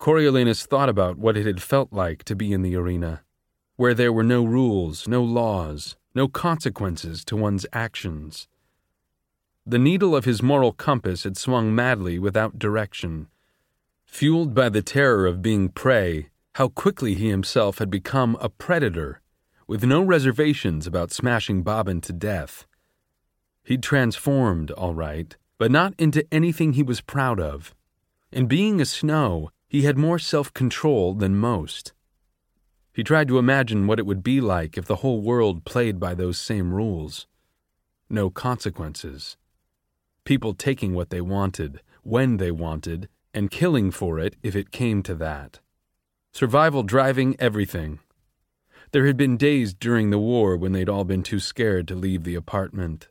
Coriolanus thought about what it had felt like to be in the arena, where there were no rules, no laws, no consequences to one's actions. The needle of his moral compass had swung madly without direction. Fueled by the terror of being prey, how quickly he himself had become a predator, with no reservations about smashing Bobbin to death. He'd transformed, all right, but not into anything he was proud of. In being a snow, he had more self control than most. He tried to imagine what it would be like if the whole world played by those same rules. No consequences. People taking what they wanted, when they wanted, and killing for it if it came to that. Survival driving everything. There had been days during the war when they'd all been too scared to leave the apartment.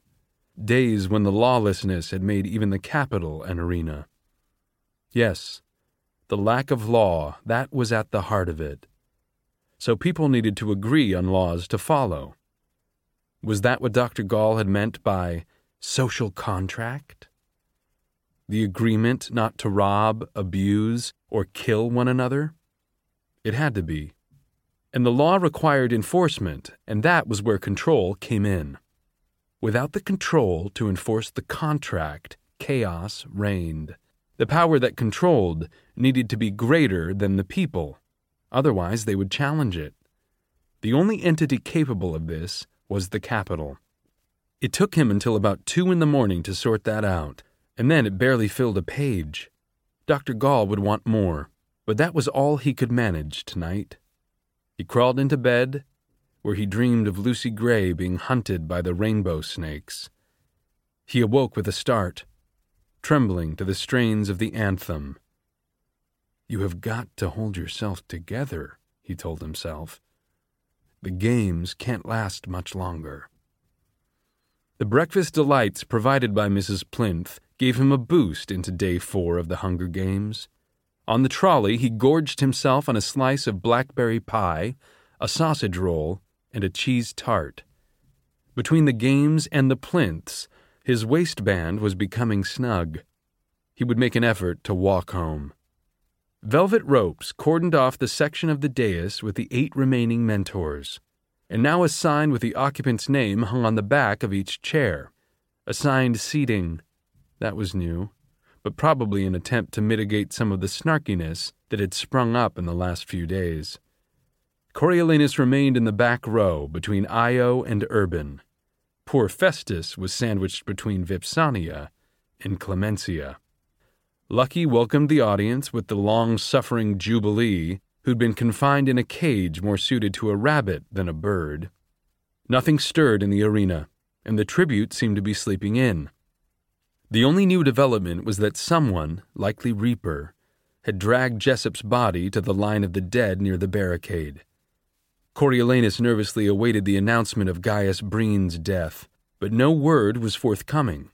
Days when the lawlessness had made even the Capitol an arena. Yes, the lack of law, that was at the heart of it. So people needed to agree on laws to follow. Was that what Dr. Gaul had meant by social contract? The agreement not to rob, abuse, or kill one another? It had to be. And the law required enforcement, and that was where control came in. Without the control to enforce the contract, chaos reigned. The power that controlled needed to be greater than the people, otherwise, they would challenge it. The only entity capable of this was the Capitol. It took him until about two in the morning to sort that out, and then it barely filled a page. Dr. Gaul would want more, but that was all he could manage tonight. He crawled into bed where he dreamed of Lucy Gray being hunted by the rainbow snakes. He awoke with a start, trembling to the strains of the anthem. You have got to hold yourself together, he told himself. The games can't last much longer. The breakfast delights provided by Mrs. Plinth gave him a boost into day four of the Hunger Games. On the trolley, he gorged himself on a slice of blackberry pie, a sausage roll, and a cheese tart. Between the games and the plinths, his waistband was becoming snug. He would make an effort to walk home. Velvet ropes cordoned off the section of the dais with the eight remaining mentors, and now a sign with the occupant's name hung on the back of each chair. Assigned seating. That was new, but probably an attempt to mitigate some of the snarkiness that had sprung up in the last few days. Coriolanus remained in the back row between Io and Urban. Poor Festus was sandwiched between Vipsania and Clemensia. Lucky welcomed the audience with the long suffering Jubilee, who'd been confined in a cage more suited to a rabbit than a bird. Nothing stirred in the arena, and the tribute seemed to be sleeping in. The only new development was that someone, likely Reaper, had dragged Jessup's body to the line of the dead near the barricade. Coriolanus nervously awaited the announcement of Gaius Breen's death, but no word was forthcoming.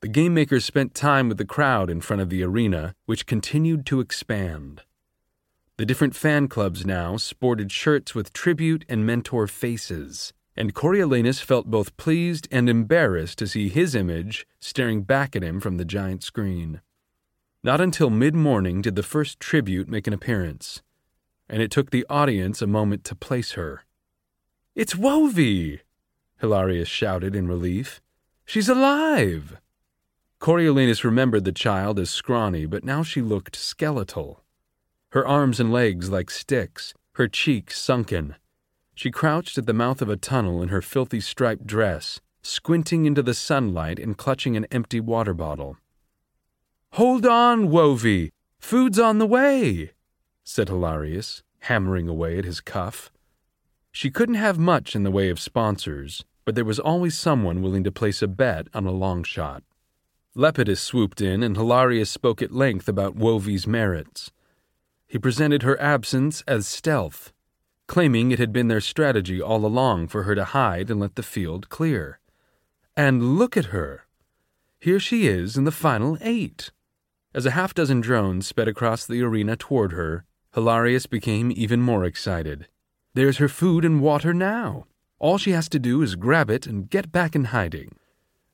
The game makers spent time with the crowd in front of the arena, which continued to expand. The different fan clubs now sported shirts with tribute and mentor faces, and Coriolanus felt both pleased and embarrassed to see his image staring back at him from the giant screen. Not until mid morning did the first tribute make an appearance and it took the audience a moment to place her. It's Wovey! Hilarius shouted in relief. She's alive! Coriolanus remembered the child as scrawny, but now she looked skeletal. Her arms and legs like sticks, her cheeks sunken. She crouched at the mouth of a tunnel in her filthy striped dress, squinting into the sunlight and clutching an empty water bottle. Hold on, Wovey! Food's on the way! Said Hilarius, hammering away at his cuff. She couldn't have much in the way of sponsors, but there was always someone willing to place a bet on a long shot. Lepidus swooped in, and Hilarius spoke at length about Wovey's merits. He presented her absence as stealth, claiming it had been their strategy all along for her to hide and let the field clear. And look at her! Here she is in the final eight. As a half dozen drones sped across the arena toward her, Hilarius became even more excited. There's her food and water now. All she has to do is grab it and get back in hiding.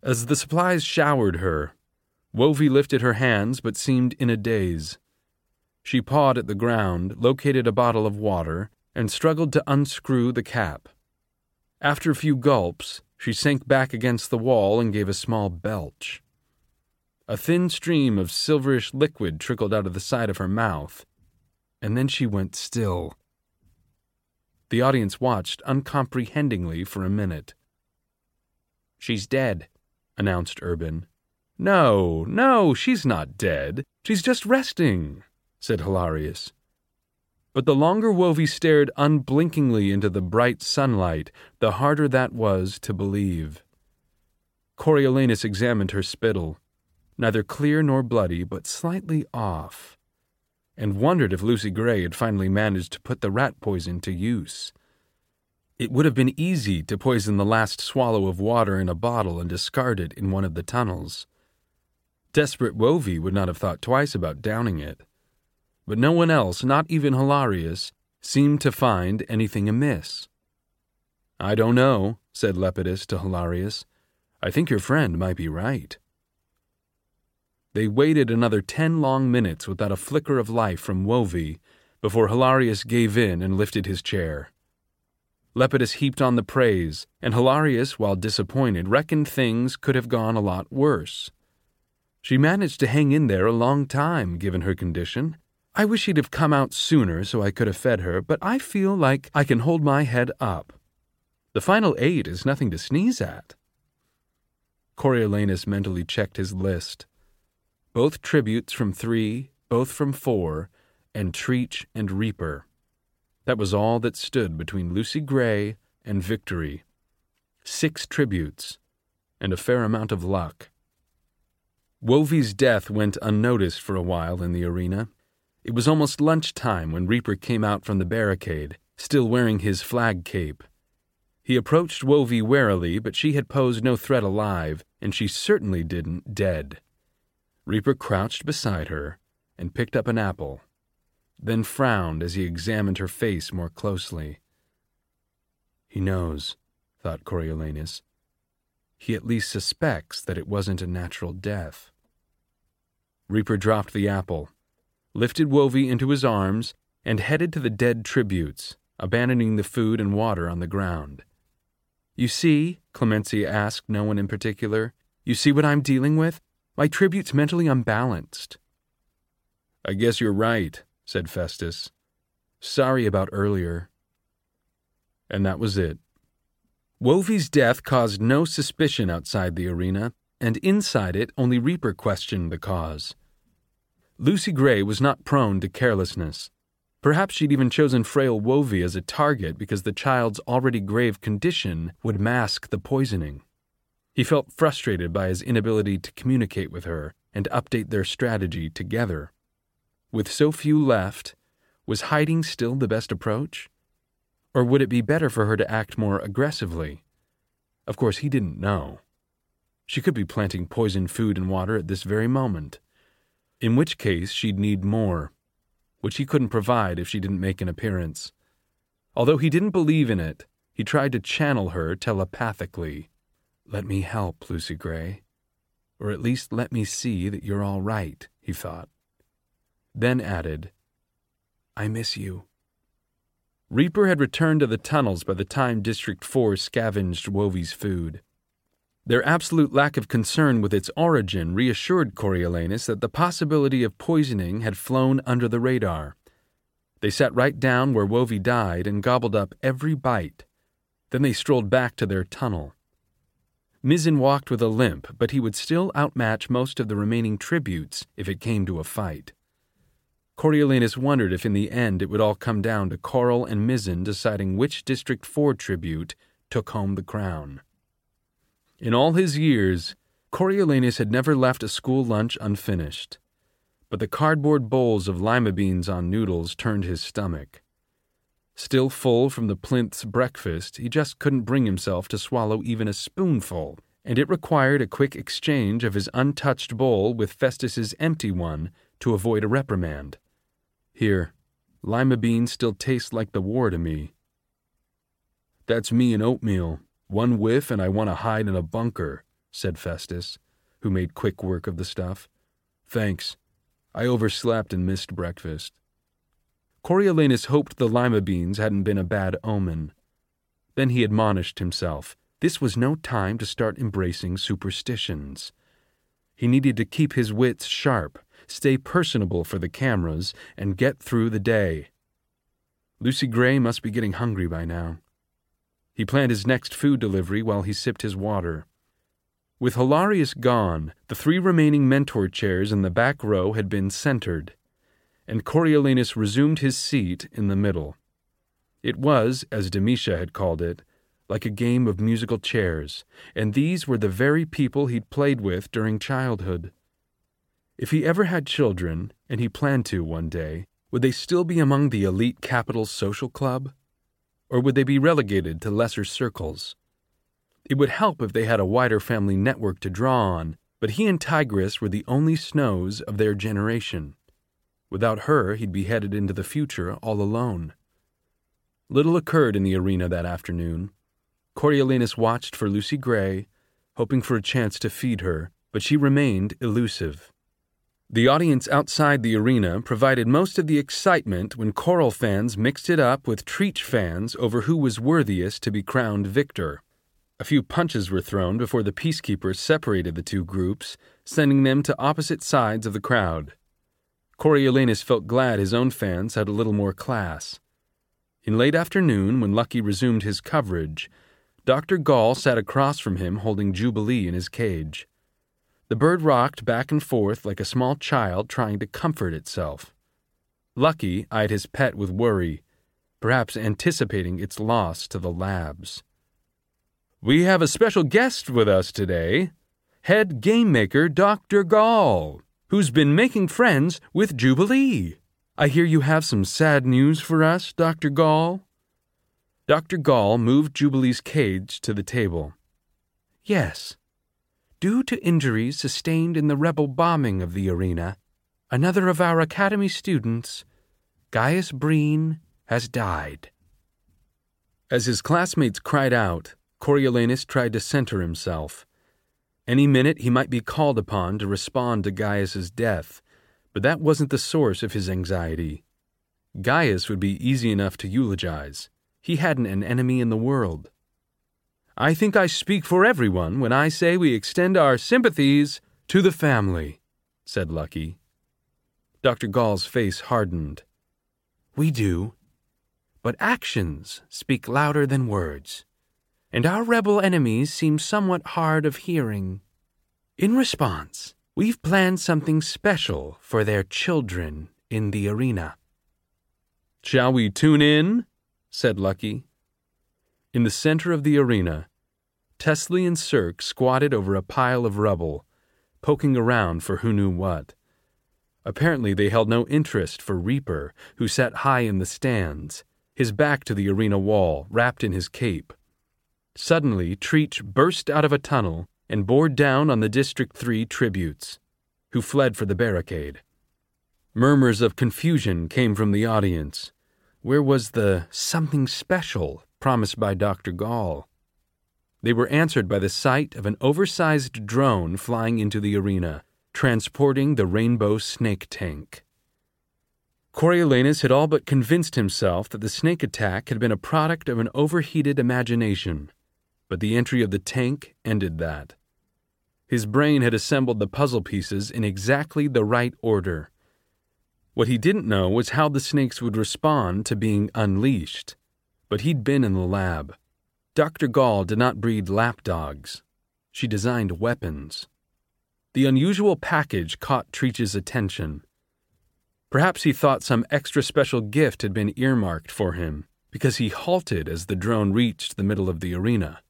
As the supplies showered her, Wovey lifted her hands but seemed in a daze. She pawed at the ground, located a bottle of water, and struggled to unscrew the cap. After a few gulps, she sank back against the wall and gave a small belch. A thin stream of silverish liquid trickled out of the side of her mouth, and then she went still. The audience watched uncomprehendingly for a minute. She's dead, announced Urban. No, no, she's not dead. She's just resting, said Hilarius. But the longer Wovey stared unblinkingly into the bright sunlight, the harder that was to believe. Coriolanus examined her spittle, neither clear nor bloody, but slightly off, and wondered if Lucy Gray had finally managed to put the rat poison to use. It would have been easy to poison the last swallow of water in a bottle and discard it in one of the tunnels. Desperate Wovey would not have thought twice about downing it. But no one else, not even Hilarius, seemed to find anything amiss. I don't know, said Lepidus to Hilarius. I think your friend might be right. They waited another ten long minutes without a flicker of life from Wovey before Hilarius gave in and lifted his chair. Lepidus heaped on the praise, and Hilarius, while disappointed, reckoned things could have gone a lot worse. She managed to hang in there a long time, given her condition. I wish she'd have come out sooner so I could have fed her, but I feel like I can hold my head up. The final eight is nothing to sneeze at. Coriolanus mentally checked his list. Both tributes from three, both from four, and Treech and Reaper. That was all that stood between Lucy Gray and victory. Six tributes, and a fair amount of luck. Wovey's death went unnoticed for a while in the arena. It was almost lunchtime when Reaper came out from the barricade, still wearing his flag cape. He approached Wovey warily, but she had posed no threat alive, and she certainly didn't dead. Reaper crouched beside her and picked up an apple then frowned as he examined her face more closely. He knows, thought Coriolanus. He at least suspects that it wasn't a natural death. Reaper dropped the apple, lifted Wovey into his arms, and headed to the dead tributes, abandoning the food and water on the ground. You see, Clemensia asked no one in particular, you see what I'm dealing with? My tribute's mentally unbalanced. I guess you're right, said Festus. Sorry about earlier. And that was it. Wovey's death caused no suspicion outside the arena, and inside it only Reaper questioned the cause. Lucy Gray was not prone to carelessness. Perhaps she'd even chosen frail Wovey as a target because the child's already grave condition would mask the poisoning. He felt frustrated by his inability to communicate with her and update their strategy together. With so few left, was hiding still the best approach? Or would it be better for her to act more aggressively? Of course, he didn't know. She could be planting poisoned food and water at this very moment, in which case she'd need more, which he couldn't provide if she didn't make an appearance. Although he didn't believe in it, he tried to channel her telepathically. Let me help, Lucy Gray. Or at least let me see that you're all right, he thought then added, I miss you. Reaper had returned to the tunnels by the time District 4 scavenged Wovey's food. Their absolute lack of concern with its origin reassured Coriolanus that the possibility of poisoning had flown under the radar. They sat right down where Wovey died and gobbled up every bite. Then they strolled back to their tunnel. Mizzen walked with a limp, but he would still outmatch most of the remaining tributes if it came to a fight. Coriolanus wondered if in the end it would all come down to Coral and Mizzen deciding which District 4 tribute took home the crown. In all his years, Coriolanus had never left a school lunch unfinished, but the cardboard bowls of lima beans on noodles turned his stomach. Still full from the plinth's breakfast, he just couldn't bring himself to swallow even a spoonful, and it required a quick exchange of his untouched bowl with Festus's empty one to avoid a reprimand. Here, lima beans still taste like the war to me. That's me and oatmeal. One whiff and I want to hide in a bunker, said Festus, who made quick work of the stuff. Thanks. I overslept and missed breakfast. Coriolanus hoped the lima beans hadn't been a bad omen. Then he admonished himself. This was no time to start embracing superstitions. He needed to keep his wits sharp, stay personable for the cameras, and get through the day. Lucy Gray must be getting hungry by now. He planned his next food delivery while he sipped his water. With Hilarius gone, the three remaining mentor chairs in the back row had been centered, and Coriolanus resumed his seat in the middle. It was, as Domitia had called it, like a game of musical chairs, and these were the very people he'd played with during childhood. If he ever had children, and he planned to one day, would they still be among the elite Capitol social club? Or would they be relegated to lesser circles? It would help if they had a wider family network to draw on, but he and Tigris were the only snows of their generation. Without her, he'd be headed into the future all alone. Little occurred in the arena that afternoon. Coriolanus watched for Lucy Gray, hoping for a chance to feed her, but she remained elusive. The audience outside the arena provided most of the excitement when Coral fans mixed it up with Treech fans over who was worthiest to be crowned victor. A few punches were thrown before the peacekeepers separated the two groups, sending them to opposite sides of the crowd. Coriolanus felt glad his own fans had a little more class. In late afternoon, when Lucky resumed his coverage, Dr. Gaul sat across from him holding Jubilee in his cage. The bird rocked back and forth like a small child trying to comfort itself. Lucky eyed his pet with worry, perhaps anticipating its loss to the labs. We have a special guest with us today, head game maker Dr. Gaul, who's been making friends with Jubilee. I hear you have some sad news for us, Dr. Gaul. Dr. Gaul moved Jubilee's cage to the table. Yes, Due to injuries sustained in the rebel bombing of the arena, another of our Academy students, Gaius Breen, has died. As his classmates cried out, Coriolanus tried to center himself. Any minute he might be called upon to respond to Gaius's death, but that wasn't the source of his anxiety. Gaius would be easy enough to eulogize. He hadn't an enemy in the world. I think I speak for everyone when I say we extend our sympathies to the family, said Lucky. Dr. Gaul's face hardened. We do. But actions speak louder than words, and our rebel enemies seem somewhat hard of hearing. In response, we've planned something special for their children in the arena. Shall we tune in? said Lucky. In the center of the arena, Teslee and Circ squatted over a pile of rubble, poking around for who knew what. Apparently, they held no interest for Reaper, who sat high in the stands, his back to the arena wall, wrapped in his cape. Suddenly, Treech burst out of a tunnel and bore down on the District 3 tributes, who fled for the barricade. Murmurs of confusion came from the audience. Where was the something special promised by Dr. Gaul? They were answered by the sight of an oversized drone flying into the arena, transporting the Rainbow Snake Tank. Coriolanus had all but convinced himself that the snake attack had been a product of an overheated imagination, but the entry of the tank ended that. His brain had assembled the puzzle pieces in exactly the right order. What he didn't know was how the snakes would respond to being unleashed, but he'd been in the lab. Dr. Gaul did not breed lapdogs. She designed weapons. The unusual package caught Treech's attention. Perhaps he thought some extra special gift had been earmarked for him, because he halted as the drone reached the middle of the arena.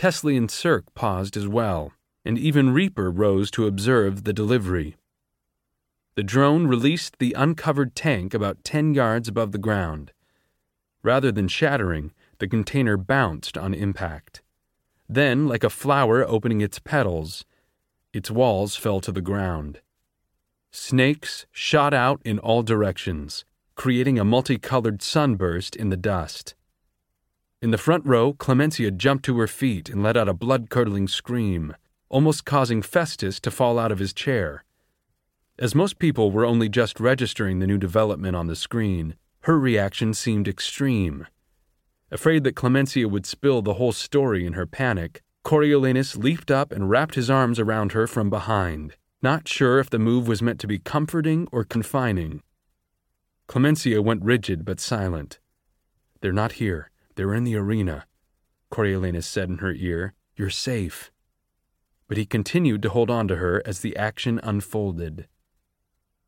Teslee and Circ paused as well, and even Reaper rose to observe the delivery. The drone released the uncovered tank about 10 yards above the ground. Rather than shattering, the container bounced on impact. Then, like a flower opening its petals, its walls fell to the ground. Snakes shot out in all directions, creating a multicolored sunburst in the dust. In the front row, Clemensia jumped to her feet and let out a blood curdling scream, almost causing Festus to fall out of his chair. As most people were only just registering the new development on the screen, her reaction seemed extreme. Afraid that Clemensia would spill the whole story in her panic, Coriolanus leaped up and wrapped his arms around her from behind, not sure if the move was meant to be comforting or confining. Clemensia went rigid but silent. They're not here. They're in the arena, Coriolanus said in her ear. You're safe. But he continued to hold on to her as the action unfolded.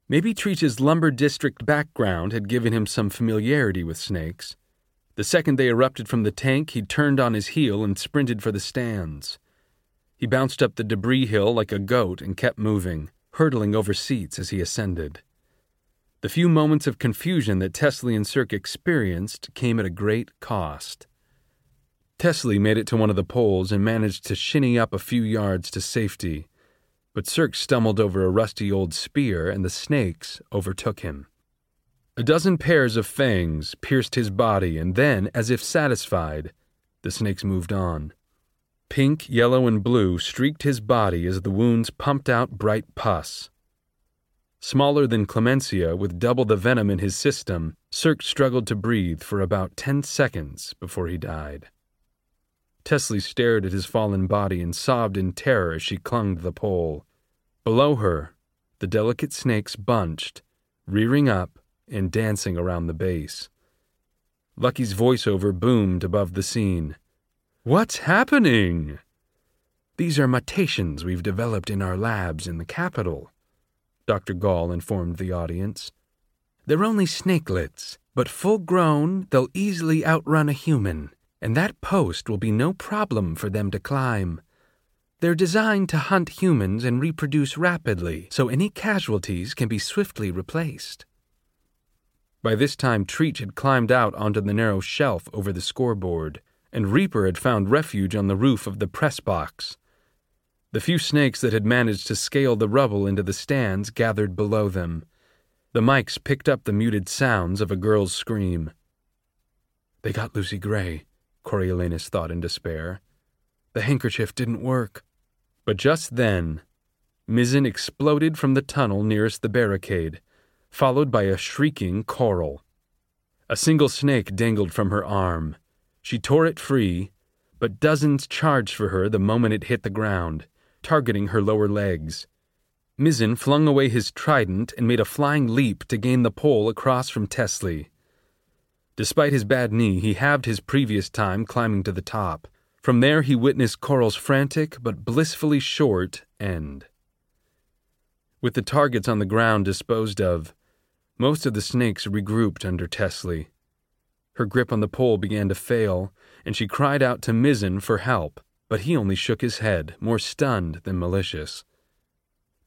Maybe Treech's lumber district background had given him some familiarity with snakes. The second they erupted from the tank, he turned on his heel and sprinted for the stands. He bounced up the debris hill like a goat and kept moving, hurtling over seats as he ascended. The few moments of confusion that Teslee and Circ experienced came at a great cost. Teslee made it to one of the poles and managed to shinny up a few yards to safety, but Circ stumbled over a rusty old spear and the snakes overtook him. A dozen pairs of fangs pierced his body, and then, as if satisfied, the snakes moved on. Pink, yellow, and blue streaked his body as the wounds pumped out bright pus. Smaller than Clemensia, with double the venom in his system, Circ struggled to breathe for about ten seconds before he died. Teslee stared at his fallen body and sobbed in terror as she clung to the pole. Below her, the delicate snakes bunched, rearing up and dancing around the base. Lucky's voiceover boomed above the scene. What's happening? These are mutations we've developed in our labs in the Capitol, Dr. Gaul informed the audience. They're only snakelets, but full grown, they'll easily outrun a human, and that post will be no problem for them to climb. They're designed to hunt humans and reproduce rapidly, so any casualties can be swiftly replaced. By this time, Treech had climbed out onto the narrow shelf over the scoreboard, and Reaper had found refuge on the roof of the press box. The few snakes that had managed to scale the rubble into the stands gathered below them. The mics picked up the muted sounds of a girl's scream. They got Lucy Gray, Coriolanus thought in despair. The handkerchief didn't work. But just then, Mizzen exploded from the tunnel nearest the barricade followed by a shrieking coral. A single snake dangled from her arm. She tore it free, but dozens charged for her the moment it hit the ground, targeting her lower legs. Mizzen flung away his trident and made a flying leap to gain the pole across from Teslee. Despite his bad knee, he halved his previous time climbing to the top. From there, he witnessed Coral's frantic but blissfully short end. With the targets on the ground disposed of, most of the snakes regrouped under Teslee. Her grip on the pole began to fail, and she cried out to Mizzen for help, but he only shook his head, more stunned than malicious.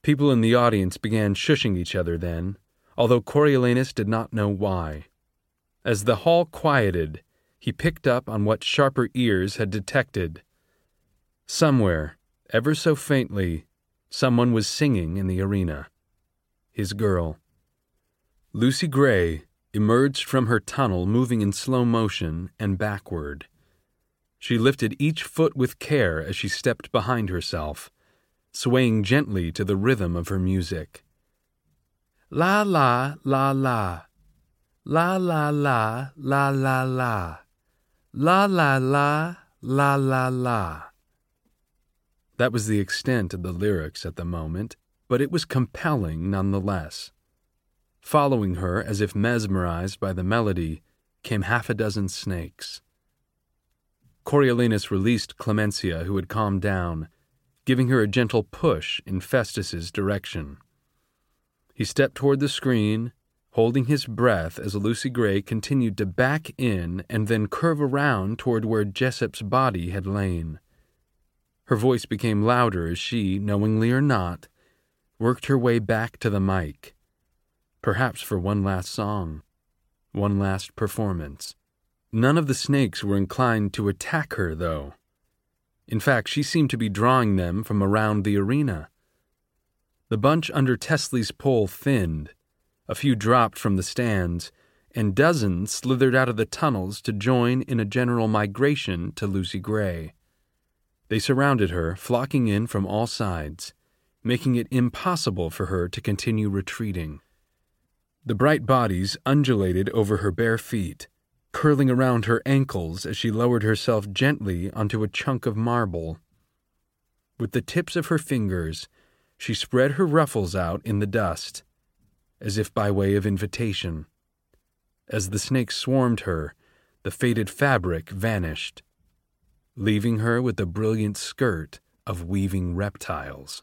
People in the audience began shushing each other then, although Coriolanus did not know why. As the hall quieted, he picked up on what sharper ears had detected. Somewhere, ever so faintly, someone was singing in the arena. His girl. Lucy Gray emerged from her tunnel moving in slow motion and backward. She lifted each foot with care as she stepped behind herself, swaying gently to the rhythm of her music. La la la la. La la la la la la. La la la la la la. That was the extent of the lyrics at the moment, but it was compelling nonetheless. Following her, as if mesmerized by the melody, came half a dozen snakes. Coriolanus released Clemensia, who had calmed down, giving her a gentle push in Festus's direction. He stepped toward the screen, holding his breath as Lucy Gray continued to back in and then curve around toward where Jessup's body had lain. Her voice became louder as she, knowingly or not, worked her way back to the mic perhaps for one last song, one last performance. None of the snakes were inclined to attack her, though. In fact, she seemed to be drawing them from around the arena. The bunch under Teslee's pole thinned, a few dropped from the stands, and dozens slithered out of the tunnels to join in a general migration to Lucy Gray. They surrounded her, flocking in from all sides, making it impossible for her to continue retreating. The bright bodies undulated over her bare feet, curling around her ankles as she lowered herself gently onto a chunk of marble. With the tips of her fingers, she spread her ruffles out in the dust, as if by way of invitation. As the snake swarmed her, the faded fabric vanished, leaving her with a brilliant skirt of weaving reptiles.